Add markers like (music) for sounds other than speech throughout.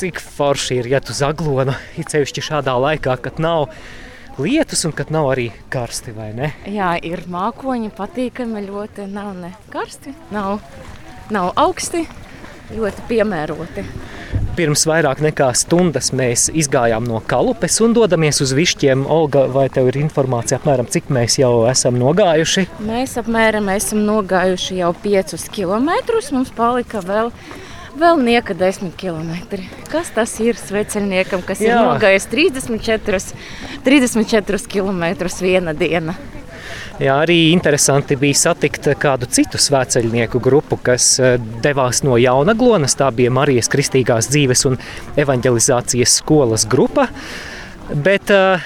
cik forši ir iet uz aglonu, it sevišķi šādā laikā, kad nav lietus un kad nav arī karsti, vai ne? Jā, ir mākoņi, patīkami ļoti, nav ne karsti, nav, nav augsti, ļoti piemēroti. Pirms vairāk nekā stundas mēs izgājām no kalupes un dodamies uz višķiem. Olga, vai tev ir informācija apmēram, cik mēs jau esam nogājuši? Mēs apmēram esam nogājuši jau 5 km. Mums palika vēl vēl nieka 10 km. Kas tas ir sveceļniekam, kas Jā. ir nogājis 34, 34 km viena diena? Jā, arī interesanti bija satikt kādu citu svētceļnieku grupu, kas eh, devās no Jaunaglonas. Tā bija Marijas Kristīgās dzīves un evanģelizācijas skolas grupa. Bet uh,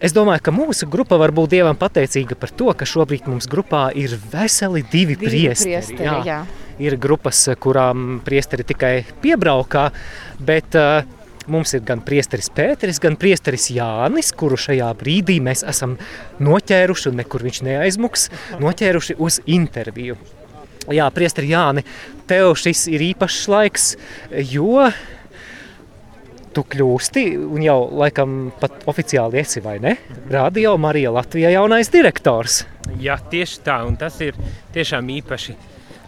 es domāju, ka mūsu grupa var būt Dievam pateicīga par to, ka šobrīd mums grupā ir veseli divi, divi priesteri. priesteri jā. Jā. Ir grupas, kurām priesteri tikai piebraukā, bet uh, Mums ir gan priesteris Pēteris, gan priesteris Jānis, kuru šajā brīdī mēs esam noķēruši, un nekur viņš neaizmuks, (laughs) noķēruši uz interviju. Jā, priesteri Jāni, tev šis ir īpašs laiks, jo tu kļūsti, un jau laikam pat oficiāli esi, vai ne? Radio Marija Latvijā jaunais direktors. Jā, tieši tā, un tas ir tiešām īpaši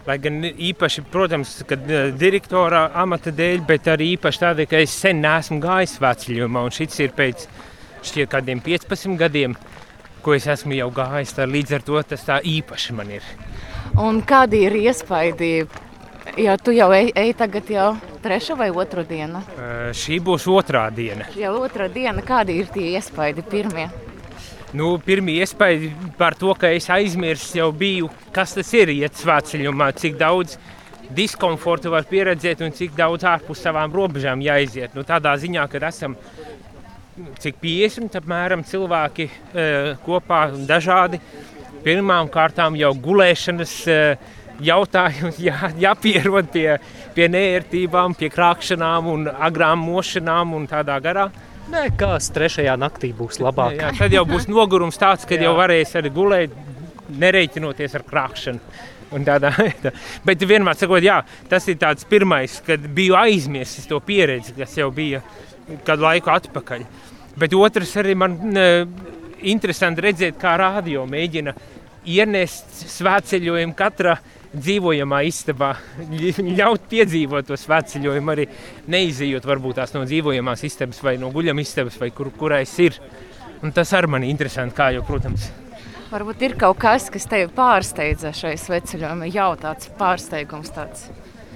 Lai gan īpaši, protams, kad eh, direktora amata dēļ, bet arī īpaši tādēļ, ka es sen neesmu gājis vecļumā, un šis ir pēc šķiet kādiem 15 gadiem, ko es esmu jau gājis, tā līdz ar to tas tā īpaši man ir. Un kādi ir iespaidi? Jo tu jau ej, ej tagad jau trešo vai otru dienu? Uh, šī būs otrā diena. Jau otrā diena, kādi ir tie iespaidi pirmie? Nu, Pirmie iespēja par to, ka es aizmirsu, jau biju, kas tas ir iet svētceļumā, cik daudz diskomforta var pieredzēt un cik daudz ārpus savām robežām jāiziet. Nu, tādā ziņā, ka esam cik 50 apmēram cilvēki e, kopā dažādi. Pirmām kārtām jau gulēšanas e, jautājums (laughs) jā, jāpierod pie, pie nērtībām, pie krākšanām un agrām mošanām un tādā garā. Nē, kas trešajā naktī būs labāk. Jā, tad jau būs nogurums tāds, ka jau varēs arī gulēt, nereiķinoties ar krāpšanu. Tādā, tā. Bet vienmēr sakot, jā, tas ir tāds pirmais, kad biju aizmirsis to pieredzi, kas jau bija kādu laiku atpakaļ. Bet otrs arī man ne, interesanti redzēt, kā rādio mēģina ienest svētceļojumu katrā dzīvojamā istabā, ļaut piedzīvot to svētceļojumu, arī neizejot varbūt tās no dzīvojamās istabas vai no guļam istabas, vai kur, kurais ir. Un tas arī man ir interesanti, kā jau, protams. Varbūt ir kaut kas, kas tevi pārsteidza šai sveceļojumā, jau tāds pārsteigums tāds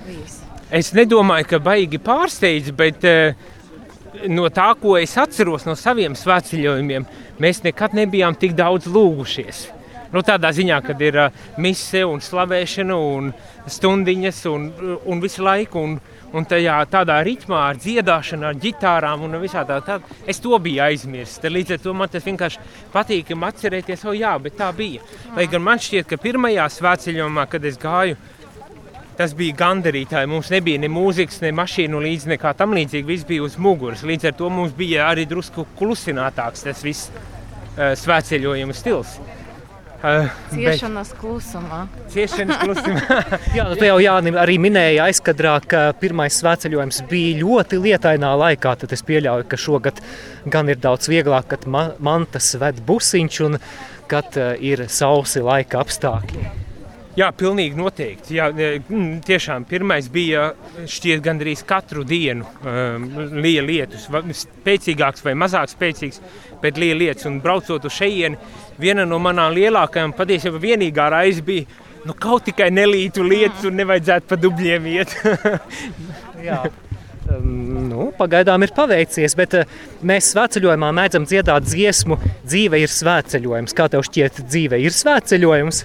bijis. Es nedomāju, ka baigi pārsteidz, bet uh, no tā, ko es atceros no saviem svētceļojumiem, mēs nekad nebijām tik daudz lūgušies. Nu, tādā ziņā, kad ir uh, mise un slavēšana un stundiņas un, un visu laiku. Un, Un tajā tādā ritmā, ar dziedāšanu, ar ģitārām un visā tā, tā es to biju aizmirsis. Līdz ar to man tas vienkārši patīk atcerēties, o jā, bet tā bija. Lai gan man šķiet, ka pirmajā svētceļojumā, kad es gāju, tas bija gandarītāji. Mums nebija ne mūzikas, ne mašīnu līdzi, nekā tam līdzīga. Viss bija uz muguras. Līdz ar to mums bija arī drusku klusinātāks tas viss uh, svētceļojuma stils. Uh, Ciešanas bet... klusumā. Ciešanas (laughs) klusumā. Jā, nu, jau Jānis arī minēja aizkadrā, ka pirmais svētceļojums bija ļoti lietainā laikā. Tad es pieļauju, ka šogad gan ir daudz vieglāk, kad ma mantas ved busiņš un kad uh, ir sausi laika apstākļi. Jā, pilnīgi noteikti. Jā, mm, tiešām pirmais bija šķiet gandrīz katru dienu um, liela lietus, spēcīgāks vai mazāk spēcīgs, bet liela lietus. Un braucot uz šejieni, viena no manām lielākajām, patiesībā vienīgā raiz bija, nu kaut tikai nelītu lietus un nevajadzētu pa dubļiem iet. (laughs) Jā. Um, nu, pagaidām ir paveicies, bet uh, mēs svētceļojumā mēdzam dziedāt dziesmu Dzīve ir svētceļojums. Kā tev šķiet, dzīve ir svētceļojums?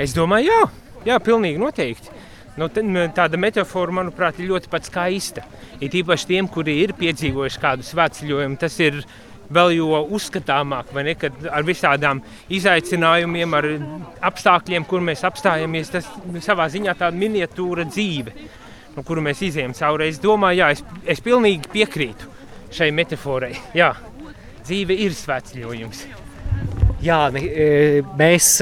Es domāju, jā, jā pilnīgi noteikti. Nu, tāda metāfora, manuprāt, ir ļoti skaista. Ir īpaši tiem, kuri ir piedzīvojuši kādu svētceļojumu, tas ir vēl jo uzskatāmāk, ne, kad ar visādām izaicinājumiem, ar apstākļiem, kur mēs apstājamies, tas savā ziņā tāda miniatūra dzīve, no kuru mēs izējām cauri. Es domāju, jā, es, es pilnīgi piekrītu šai metaforai. Jā, dzīve ir svētceļojums. Jā, e, mēs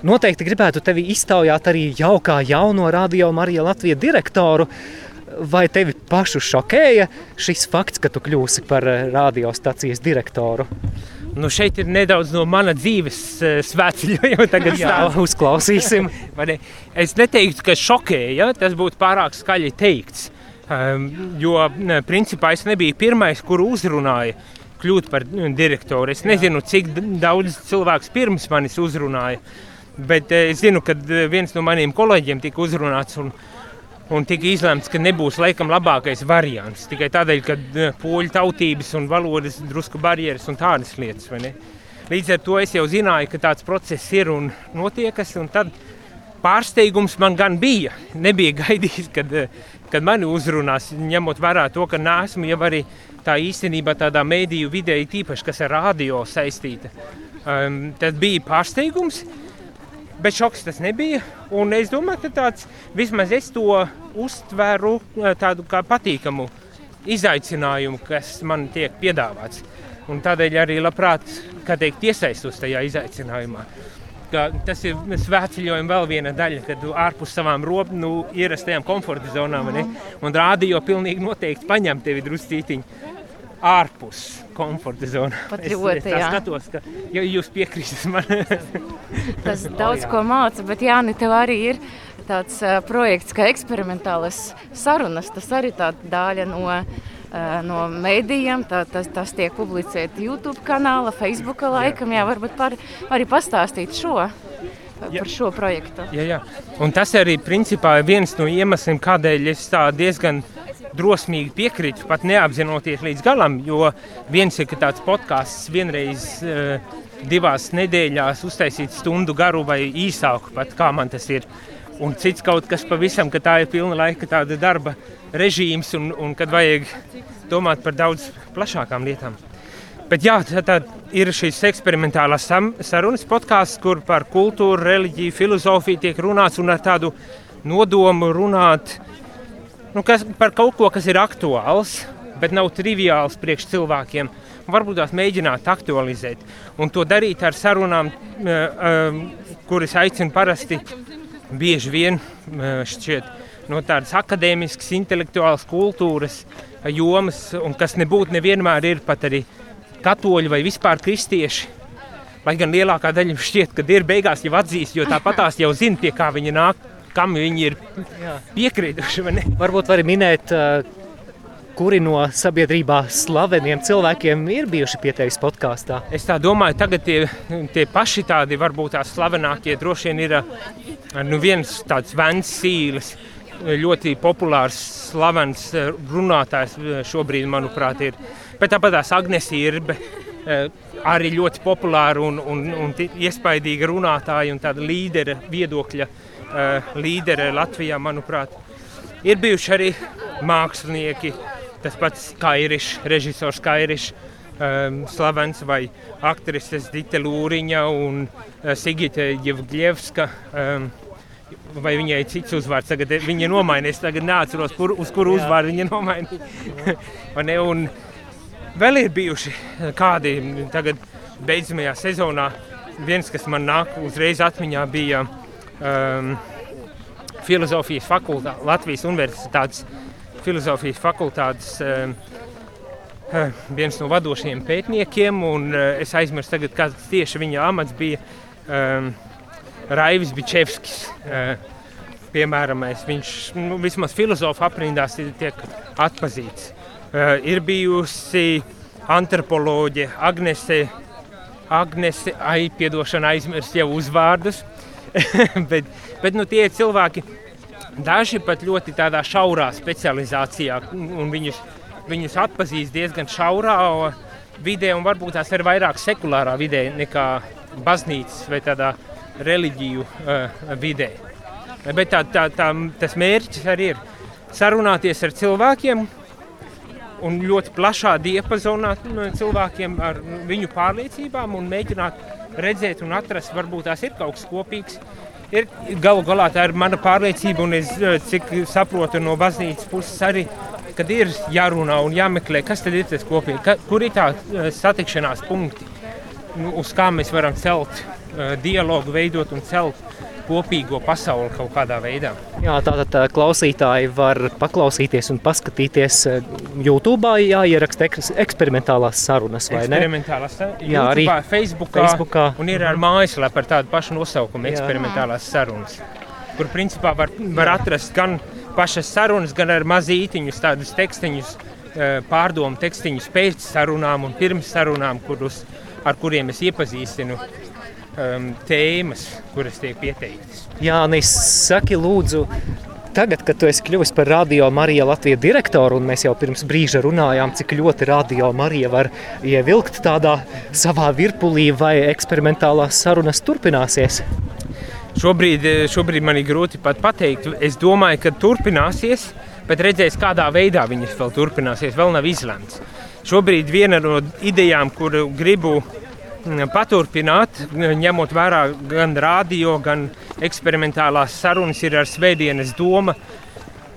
Noteikti gribētu tevi iztaujāt arī jaukā jauno radio Marija Latvijas direktoru. Vai tevi pašu šokēja šis fakts, ka tu kļūsi par radiostacijas direktoru? Nu, šeit ir nedaudz no mana dzīves svētceļojuma. (laughs) Tagad Jā, uzklausīsim. (laughs) es neteiktu, ka šokēja, tas būtu pārāk skaļi teikts. Um, jo, principā, es nebiju pirmais, kur uzrunāja kļūt par direktoru. Es nezinu, cik daudz cilvēku pirms manis uzrunāja, bet es zinu, ka viens no maniem kolēģiem tika uzrunāts. Un, un tika izlemts, ka nebūs laikam labākais variants. Tikai tādēļ, ka poļu tautības un valodas drusku barjeras un tādas lietas. Līdz ar to es jau zināju, ka tāds process ir un notiekas. Un tad pārsteigums man gan bija. Nebija (laughs) gaidījis, kad, kad mani uzrunās, ņemot vērā to, ka neesmu jau arī tā īstenībā tādā mēdīju vidē, tīpaši kas ar radio saistīta. Um, tas bija pārsteigums. Bet šoks tas nebija. Un es domāju, ka tāds vismaz es to uztveru eh, tādu kā patīkamu izaicinājumu, kas man tiek piedāvāts. Un tādēļ arī labprāt teikt, iesaistos tajā izaicinājumā. Ka tas ir svētceļojuma vēl viena daļa, kad ārpus savām robu, nu, ierastajām komforta zonām. Ne? Un rādio pilnīgi noteikti paņem tevi druscītiņu ārpus komforta zonas. Es, es tā skatos, ka ja jūs piekrītat man. (laughs) Tas daudz ko māca, bet Jāni, tev arī ir tāds uh, projekts kā eksperimentālas sarunas. Tas arī tāda daļa no, uh, no mēdījiem. Tā, tas, tas tiek publicēts YouTube kanāla, Facebook laikam. Jā, varbūt par, arī pastāstīt šo. Jā. Par šo projektu. Jā, jā. Un tas arī principā ir viens no iemesliem, kādēļ es tā diezgan uh, drosmīgi piekrītu, pat neapzinoties līdz galam. Jo viens ir tāds podkāsts vienreiz uh, divās nedēļās uztaisīt stundu garu vai īsāku, pat kā man tas ir. Un cits kaut kas pavisam, ka tā ir pilna laika tāda darba režīms un, un kad vajag domāt par daudz plašākām lietām. Bet jā, tā, tā ir šīs eksperimentālās sarunas podkāsts, kur par kultūru, reliģiju, filozofiju tiek runāts un ar tādu nodomu runāt uh, nu, kas, par kaut ko, kas ir aktuāls, bet nav triviāls priekš cilvēkiem. Varbūt tās mēģināt aktualizēt un to darīt ar sarunām, eh, eh, kuras aicinu parasti bieži vien eh, šķiet, no tādas akadēmiskas, intelektuālas kultūras jomas, un kas nebūtu nevienmēr ir pat arī katoļi vai vispār kristieši. Lai gan lielākā daļa šķiet, ka ir beigās jau atzīst, jo tāpat tās jau zina, pie kā viņi nāk kam viņi ir piekrītuši. Varbūt var minēt, kuri no sabiedrībā slaveniem cilvēkiem ir bijuši pie tevis podkāstā? Es tā domāju, tagad tie, tie paši tādi varbūt tās slavenākie droši vien ir nu, viens tāds Vents Sīles. Ļoti populārs, slavens runātājs šobrīd, manuprāt, ir. Bet tāpat tās Agnēs Irbe, arī ļoti populāra un, un, un iespaidīga runātāja un tāda līdera viedokļa uh, līdere Latvijā, manuprāt. Ir bijuši arī mākslinieki, tas pats Kairišs, režisors Kairišs, um, slavens vai aktrises Dita Lūriņa un uh, Sigita Jevglievska. Um, vai viņai ir cits uzvārds, tagad viņa ir nomainījusi. Tagad neatceros, kur, uz kuru uzvārdu viņa nomainīja. (laughs) un vēl ir bijuši kādi tagad beidzamajā sezonā. Viens, kas man nāk uzreiz atmiņā, bija um, filozofijas fakultāte, Latvijas Universitātes filozofijas fakultātes um, viens no vadošajiem pētniekiem, un uh, es aizmirsu tagad, kāds tieši viņa amats bija um, Raivis Bičevskis. Uh, piemēram, viņš nu, vismaz filozofu aprindās tiek atpazīts. Uh, ir bijusi antropoloģe Agnese, Agnese ai, piedošana aizmirst jau uzvārdus, (laughs) bet, bet nu, tie ir cilvēki, daži pat ļoti tādā šaurā specializācijā, un viņus, viņus atpazīst diezgan šaurā vidē, un varbūt tās ir vairāk sekulārā vidē nekā baznīcas vai tādā reliģiju uh, vidē. Bet tā, tā, tā, tas mērķis arī ir sarunāties ar cilvēkiem, un ļoti plašā diapazonā cilvēkiem ar viņu pārliecībām un mēģināt redzēt un atrast, varbūt tās ir kaut kas kopīgs. Ir, galu galā tā ir mana pārliecība, un es eh, cik saprotu no baznīcas puses arī, kad ir jārunā un jāmeklē, kas tad ir tas kopīgi, ka, kur ir tā eh, satikšanās punkti, nu, uz kā mēs varam celt uh, dialogu, veidot un celt kopīgo pasauli kaut kādā veidā. Jā, tātad tā, klausītāji var paklausīties un paskatīties YouTube, jāieraksta eksperimentālās sarunas, vai ne? Eksperimentālās sarunas. Jā, arī Facebookā, Facebookā. Un ir ar mājaslapu ar tādu pašu nosaukumu - eksperimentālās sarunas. Kur principā var, var atrast gan pašas sarunas, gan ar mazītiņus, tādus tekstiņus, pārdomu tekstiņus pēc sarunām un pirms sarunām, kurus, ar kuriem es iepazīstinu um, tēmas, kuras tiek pieteiktas. Jā, Nīs, saki lūdzu. Tagad, kad tu esi kļuvis par Radio Mariju Latvijas direktoru, un mēs jau pirms brīža runājām, cik ļoti Radio Marija var ievilkt tādā savā virpulī, vai eksperimentālās sarunas turpināsies? Šobrīd, šobrīd man ir grūti pat pateikt. Es domāju, ka turpināsies, bet redzēs, kādā veidā viņas vēl turpināsies. Vēl nav izlemts. Šobrīd viena no idejām, kuru gribu paturpināt, ņemot vērā gan radio, gan eksperimentālās sarunas, ir ar Svētdienas doma.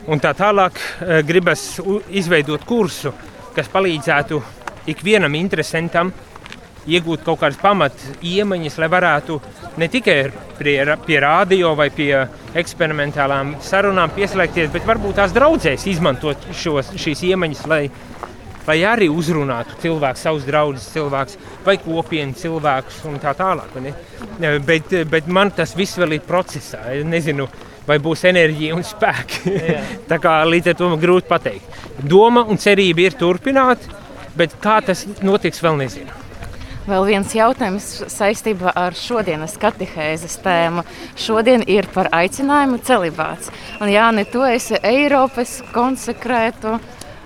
Un tā tālāk eh, gribas izveidot kursu, kas palīdzētu ikvienam interesantam iegūt kaut kādas pamat iemaņas, lai varētu ne tikai pie, pie radio vai pie eksperimentālām sarunām pieslēgties, bet varbūt tās draudzēs izmantot šos, šīs iemaņas, lai lai arī uzrunātu cilvēku, savus draugus, cilvēkus, vai kopienu cilvēkus un tā tālāk. Bet, bet man tas viss vēl ir procesā. Es nezinu, vai būs enerģija un spēki. (laughs) tā kā līdz ar to man grūti pateikt. Doma un cerība ir turpināt, bet kā tas notiks, vēl nezinu. Vēl viens jautājums saistībā ar šodienas katehēzes tēmu. Šodien ir par aicinājumu celibāts. Un Jāni, tu esi Eiropas konsekrētu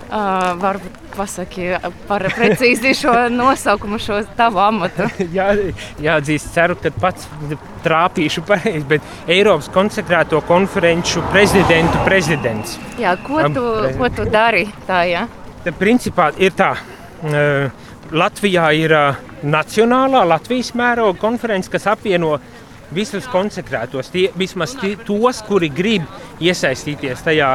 Uh, varbūt pasaki par precīzi šo nosaukumu, šo tavu amatu. (laughs) jā, jāatzīst, ceru, ka pats trāpīšu pareizi, bet Eiropas konsekrēto konferenču prezidentu prezidents. Jā, ko tu, um, ko tu dari tā, jā? Tad principā ir tā. Uh, Latvijā ir uh, nacionālā Latvijas mēroga konference, kas apvieno visus konsekrētos, tie, vismaz tie, tos, kuri grib iesaistīties tajā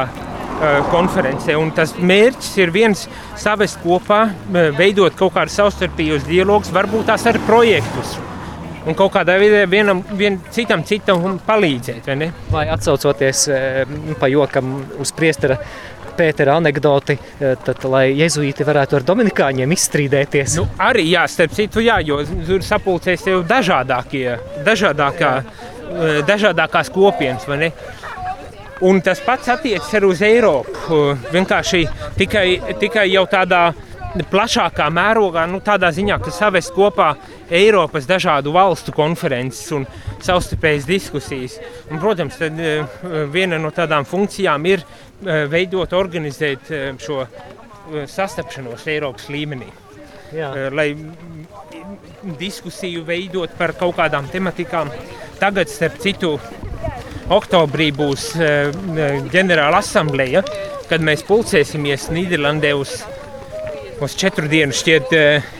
konferencē. Un tas mērķis ir viens savest kopā, eh, veidot kaut kādus savstarpējos dialogus, varbūt tās ar projektus. Un kaut kādā veidā vienam vien citam, citam palīdzēt. Vai, vai atcaucoties eh, pa jokam uz priestera Pētera anekdoti, tad, lai jēzuīti varētu ar dominikāņiem izstrīdēties. Nu, arī, jā, starp citu, jā, jo tur sapulcēs jau dažādākie, dažādākā, dažādākās kopienas? Un tas pats attiecas arī uz Eiropu. Vienkārši tikai, tikai jau tādā plašākā mērogā, nu, tādā ziņā, ka savest kopā Eiropas dažādu valstu konferences un savstarpējas diskusijas. Un, protams, tad, eh, viena no tādām funkcijām ir eh, veidot, organizēt eh, šo sastapšanos Eiropas līmenī. Jā. Lai diskusiju veidot par kaut kādām tematikām. Tagad, starp citu, oktobrī būs eh, ģenerāla asambleja, kad mēs pulcēsimies Nīderlandē uz, uz četru dienu šķiet eh,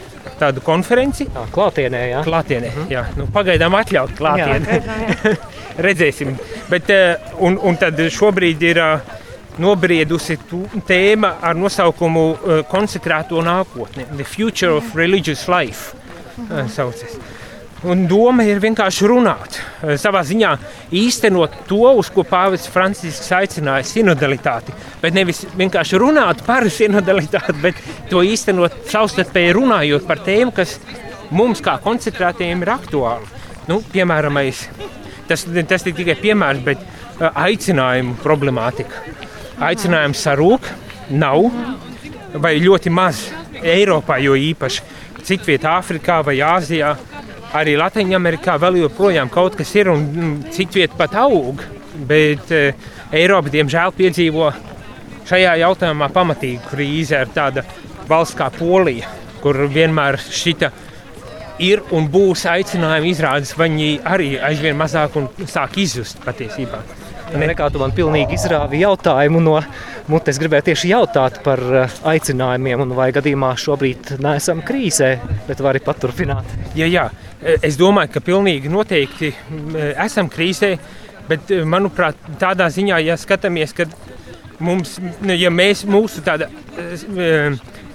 tādu konferenci. Jā, klātienē, jā. Klātienē, mm jā. Nu, pagaidām atļaut klātienē. (laughs) Redzēsim. Bet, eh, un, un tad šobrīd ir nobriedusi tēma ar nosaukumu Konsekrēto nākotni. The Future of Religious Life. Mm -hmm. Un doma ir vienkārši runāt, eh, savā ziņā īstenot to, uz ko Pāvils Francisks aicināja sinodalitāti. Bet nevis vienkārši runāt par sinodalitāti, bet to īstenot savstarpēji runājot par tēmu, kas mums kā koncentrētiem ir aktuāli. Nu, piemēram, tas, tas ir tikai piemērs, bet eh, aicinājumu problemātika. Aicinājums sarūk, nav vai ļoti maz Eiropā, jo īpaši citvietā Āfrikā vai Āzijā arī Latvijā vēl joprojām kaut kas ir un mm, citviet pat aug. Bet e, Eiropa, diemžēl, piedzīvo šajā jautājumā pamatīgu krīzi ar tādu valsts kā Polija, kur vienmēr šita ir un būs aicinājumi izrādes, viņi arī aizvien mazāk un sāk izzust patiesībā. Nekā tu man pilnīgi izrāvi jautājumu no mutes. Gribēju tieši jautāt par eh, aicinājumiem, un vai gadījumā šobrīd neesam krīzē, bet vari paturpināt. Ja, jā, es domāju, ka pilnīgi noteikti esam krīzē, bet manuprāt, tādā ziņā, ja skatāmies, ka mums, ja mēs mūsu tāda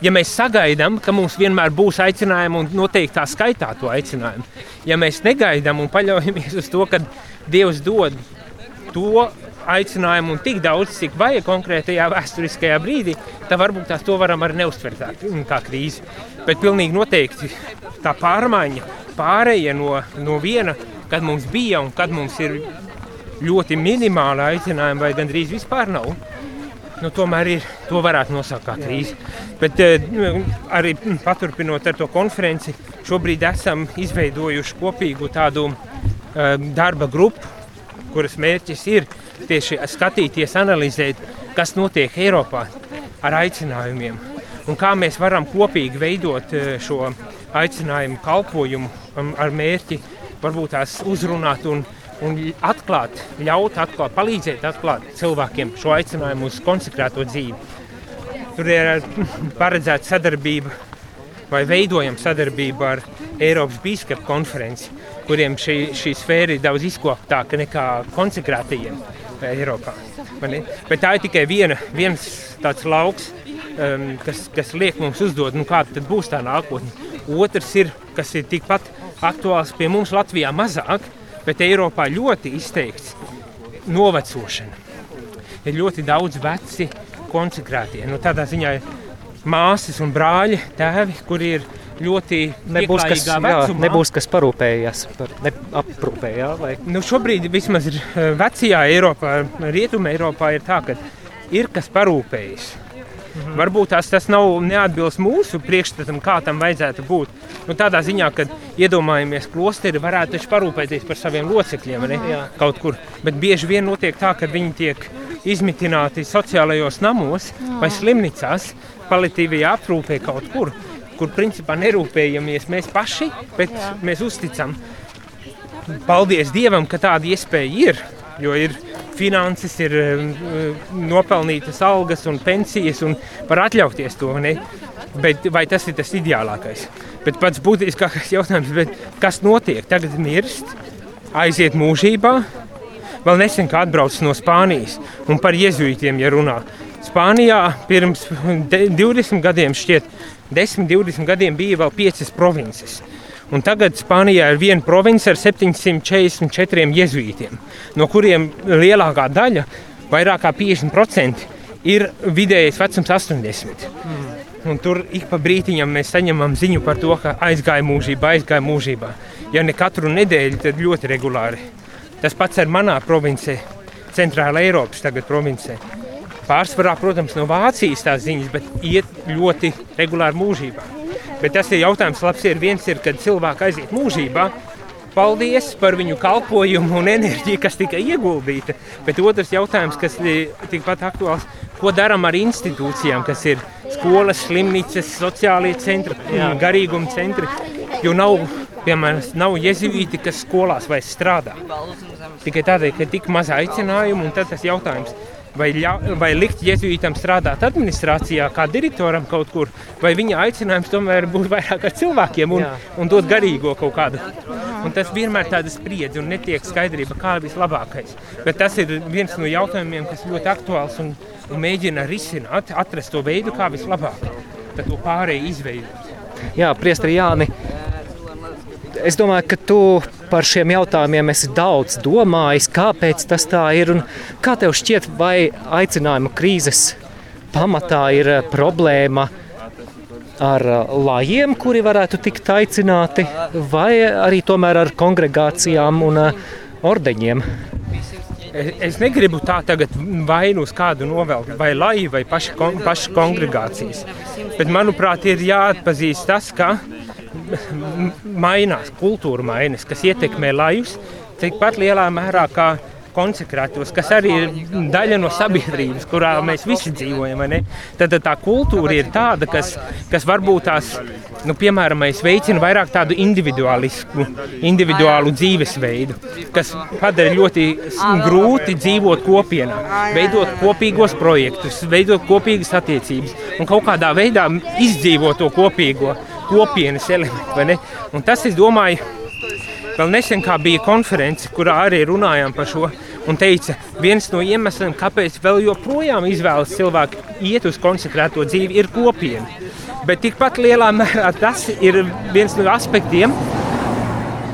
ja mēs sagaidām, ka mums vienmēr būs aicinājumi un noteiktā skaitā to aicinājumu, ja mēs negaidām un paļaujamies uz to, ka Dievs dod to aicinājumu un tik daudz, cik vajag konkrētajā vēsturiskajā brīdī, tad varbūt tās to varam arī neuztvert kā krīzi. Bet pilnīgi noteikti tā pārmaiņa, pārējie no, no viena, kad mums bija un kad mums ir ļoti minimāla aicinājuma vai gandrīz vispār nav. Nu, tomēr ir, to varētu nosaukt par krīzi. Bet eh, arī paturpinot ar to konferenci, šobrīd esam izveidojuši kopīgu tādu eh, darba grupu, kuras mērķis ir tieši skatīties, analizēt, kas notiek Eiropā ar aicinājumiem un kā mēs varam kopīgi veidot eh, šo aicinājumu kalpojumu um, ar mērķi varbūt tās uzrunāt un, un atklāt, ļaut atklāt, palīdzēt atklāt cilvēkiem šo aicinājumu uz konsekrēto dzīvi. Tur ir (laughs) paredzēta sadarbība vai veidojam sadarbību ar Eiropas Bīskapu konferenci, kuriem šī, šī sfēra ir daudz izkoptāka nekā konsekrētajiem. Eiropā. Bet tā ir tikai viena, viens tāds lauks, um, kas, kas liek mums uzdot, nu, kāda būs tā nākotne. Otrs ir, kas ir tikpat aktuāls pie mums Latvijā mazāk, bet Eiropā ļoti izteikts novecošana. Ir ļoti daudz veci konsekrētie. Nu, tādā ziņā ir māsas un brāļi, tēvi, kuri ir ļoti nebūs kas, jā, nebūs kas parūpējies par aprūpē. Jā, vai? nu, šobrīd vismaz ir eh, vecajā Eiropā, Rietumē Eiropā ir tā, ka ir kas parūpējas. Mhm. Varbūt tās, tas nav neatbilst mūsu priekšstatam, kā tam vajadzētu būt. Nu, tādā ziņā, ka iedomājamies, ka klosteri varētu parūpēties par saviem locekļiem ne, kaut kur. Bet bieži vien notiek tā, ka viņi tiek izmitināti sociālajos namos Jā. vai slimnīcās, palitīvajā aprūpē kaut kur kur principā nerūpējamies mēs paši, bet Jā. mēs uzticam. Paldies Dievam, ka tāda iespēja ir. Jo ir finanses, ir um, nopelnītas algas un pensijas, un var atļauties to. Ne? Bet vai tas ir tas ideālākais? Bet pats būtiskākais jautājums, kas notiek? Tagad mirst, aiziet mūžībā. Vēl nesen atbraucis no Spānijas un par jēzuītiem, ja runā. Spānijā pirms 20 gadiem šķiet 10, 20 gadiem bija vēl 5 provinces. Un tagad Spānijā ir viena province ar 744 jēzuītiem, no kuriem lielākā daļa, vairāk kā 50%, ir vidējais vecums 80. Mm. Un tur ik pa brītiņam mēs saņemam ziņu par to, ka aizgāja mūžībā, aizgāja mūžībā. Ja ne katru nedēļu, tad ļoti regulāri. Tas pats ir manā provincē, Centrāla Eiropas provincē. Pārsvarā, protams, no Vācijas tās ziņas, bet iet ļoti regulāri mūžībā. Bet tas ir jautājums, labs ir viens, ir, kad cilvēki aiziet mūžībā. Paldies par viņu kalpošanu un enerģiju, kas tika ieguldīta. Bet otrs jautājums, kas ir tikpat aktuāls, ko darām ar institūcijām, kas ir skolas, slimnīcas, sociālie centri, garīguma centri. Jo nav, piemēram, nav jezuīti, kas skolās vairs strādā. Tikai tādēļ, ka ir tik maz aicinājumu, un tas jautājums vai, ļa, vai likt jēzuītam strādāt administrācijā, kā direktoram kaut kur, vai viņa aicinājums tomēr būs vairāk ar cilvēkiem un, un dot garīgo kaut kādu. Un tas vienmēr ir tāds spriedzi un netiek skaidrība, kā vislabākais. Bet tas ir viens no jautājumiem, kas ļoti aktuāls un, un mēģina risināt, atrast to veidu, kā vislabāk to pārēju izveidot. Jā, Priestri Jāni, Es domāju, ka tu par šiem jautājumiem esi daudz domājis, kāpēc tas tā ir. Kā tev šķiet, vai aicinājuma krīzes pamatā ir eh, problēma ar eh, lajiem, kuri varētu tikt aicināti, vai arī tomēr ar kongregācijām un eh, ordeņiem? Es negribu tā tagad vainu uz kādu novelkt, vai lai, vai paši, kon, paši kongregācijas. Bet, manuprāt, ir jāatpazīst tas, ka mainās, kultūra mainās, kas ietekmē lajus tikpat lielā mērā kā konsekrētos, kas arī ir daļa no sabiedrības, kurā mēs visi dzīvojam. Tad tā kultūra ir tāda, kas, kas varbūt tās, nu, piemēram, veicina vairāk tādu individuālismu, individuālu dzīvesveidu, kas padara ļoti grūti dzīvot kopienā, veidot kopīgos projektus, veidot kopīgas attiecības un kaut kādā veidā izdzīvot to kopīgo kopienas elementi. Tas, es domāju, vēl nesen bija konference, kurā arī runājām par šo. Un teica, viens no iemesliem, kāpēc vēl joprojām izvēlas cilvēki iet uz konsekrēto dzīvi, ir kopiena. Bet tikpat lielā mērā tas ir viens no aspektiem,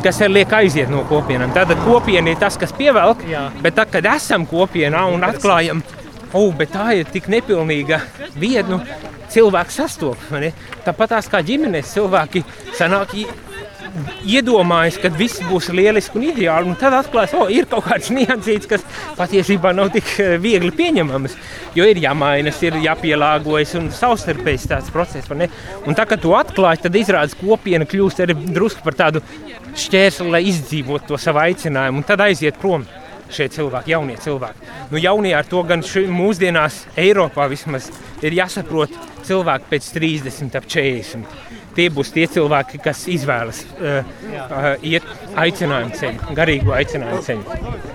kas ir liek aiziet no kopienām. Tad kopiena ir tas, kas pievelk, Jā. bet tad, kad esam kopienā un atklājam, oh, bet tā ir tik nepilnīga vieta, nu, cilvēks sastopas. Tāpat tās kā ģimenes cilvēki sanāk iedomājas, ka viss būs lieliski un ideāli. Un tad atklājas, ka oh, ir kaut kāds niansīts, kas patiesībā nav tik eh, viegli pieņemams. Jo ir jāmainas, ir jāpielāgojas un savstarpēji tāds process. Un tā kā to atklāj, tad izrādās kopiena kļūst arī drusku par tādu šķērsli, lai izdzīvotu to savu aicinājumu un tad aiziet prom šie cilvēki, jaunie cilvēki. Nu, jaunie ar to gan mūsdienās, Eiropā vismaz, ir jāsaprot cilvēki pēc 30, ap 40. Tie būs tie cilvēki, kas izvēlas uh, uh, iet aicinājumu ceļu, garīgu aicinājumu ceļu.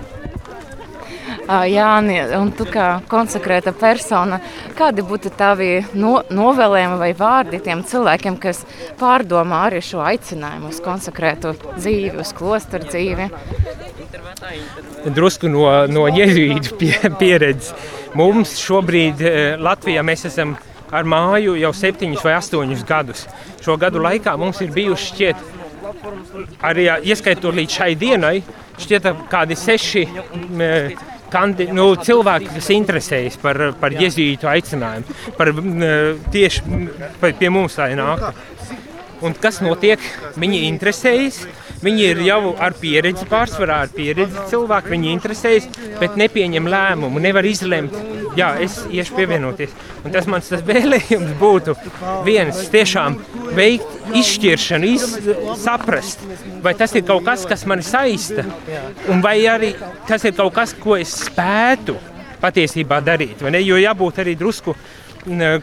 Jāni, un tu kā konsekrēta persona, kādi būtu tavi no, novēlējumi vai vārdi tiem cilvēkiem, kas pārdomā arī šo aicinājumu uz konsekrētu dzīvi, uz klosteru dzīvi? Drusku no, no jēzuītu pie, pieredzes. Mums šobrīd Latvijā mēs esam ar māju jau septiņus vai astoņus gadus. Šo gadu laikā mums ir bijuši šķiet, arī ieskaitot līdz šai dienai, šķiet kādi seši kandi, nu, cilvēki, kas interesējas par, par jēzītu aicinājumu, par, tieši par, pie mums tā nāk. Un kas notiek? Viņi interesējas, Viņi ir jau ar pieredzi, pārsvarā ar pieredzi cilvēki. Viņi interesējas, bet nepieņem lēmumu. Nevar izlemt, jā, es iešu pievienoties. Un tas mans tas vēlējums būtu viens tiešām veikt izšķiršanu, iz, saprast, vai tas ir kaut kas, kas mani saista, un vai arī tas ir kaut kas, ko es spētu patiesībā darīt. Jo jābūt arī drusku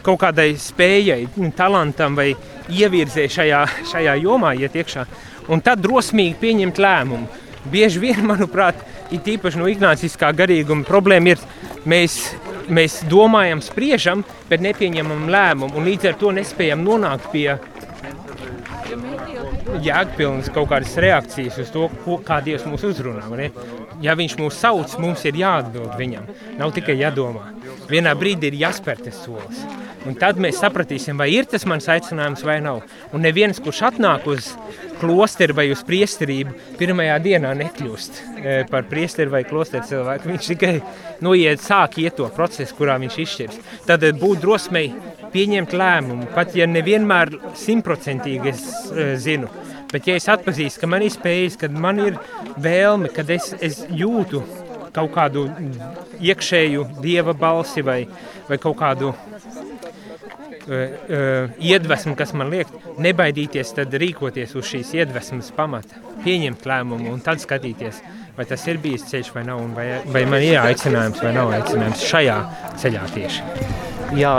kaut kādai spējai, talantam vai ievirzē šajā, šajā jomā iet iekšā un tad drosmīgi pieņemt lēmumu. Bieži vien, manuprāt, ir tīpaši no ignāciskā garīguma problēma ir, mēs, mēs domājam, spriežam, bet nepieņemam lēmumu, un līdz ar to nespējam nonākt pie jēgpilnas kaut kādas reakcijas uz to, ko, kā Dievs mūs uzrunā. Ne? Ja viņš mūs sauc, mums ir jāatbild viņam. Nav tikai jādomā. Vienā brīdī ir jāspēr tas solis. Un tad mēs sapratīsim, vai ir tas mans aicinājums vai nav. Un neviens, kurš atnāk uz klosteru vai uz priesterību, pirmajā dienā nekļūst e, par priesteri vai klosteru cilvēku. Viņš tikai noiet, sāk iet to procesu, kurā viņš izšķirs. Tad būt drosmei pieņemt lēmumu, pat ja nevienmēr simtprocentīgi es uh, zinu. Bet, ja es atpazīstu, ka man ir spējas, kad man ir vēlme, kad es, es jūtu kaut kādu iekšēju dieva balsi vai, vai kaut kādu uh, uh, iedvesmu, kas man liek nebaidīties, tad rīkoties uz šīs iedvesmas pamata, pieņemt lēmumu un tad skatīties, vai tas ir bijis ceļš vai nav, vai, vai man ir aicinājums vai nav aicinājums šajā ceļā tieši. Jā,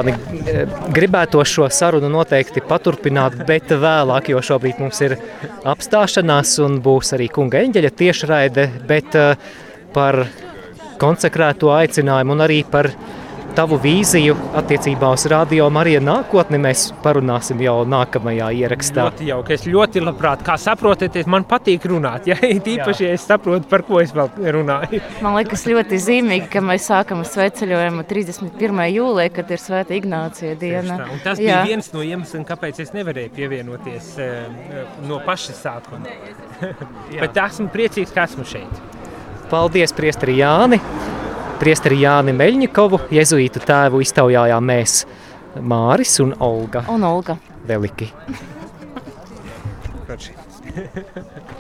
gribētu šo sarunu noteikti paturpināt, bet vēlāk, jo šobrīd mums ir apstāšanās un būs arī kunga eņģeļa tiešraide, bet uh, par konsekrēto aicinājumu un arī par tavu vīziju attiecībā uz radio Mariju nākotni mēs parunāsim jau nākamajā ierakstā. Ļoti jauki. Es ļoti labprāt, kā saprotat, man patīk runāt. (laughs) Ja? Tīpaši, ja es saprotu, par ko es vēl runāju. Man liekas ļoti zīmīgi, ka mēs sākam sveceļojumu 31. jūlē, kad ir Svēta Ignācija diena. Un tas Jā. bija viens no iemesliem, kāpēc es nevarēju pievienoties eh, no paša sākuma. (laughs) Bet esmu priecīgs, ka esmu šeit. Paldies, Priestri Jāni! Priesteri Jāni Meļņikovu, jezuītu tēvu iztaujājām mēs Māris un Olga. Un Olga. Veliki. (laughs)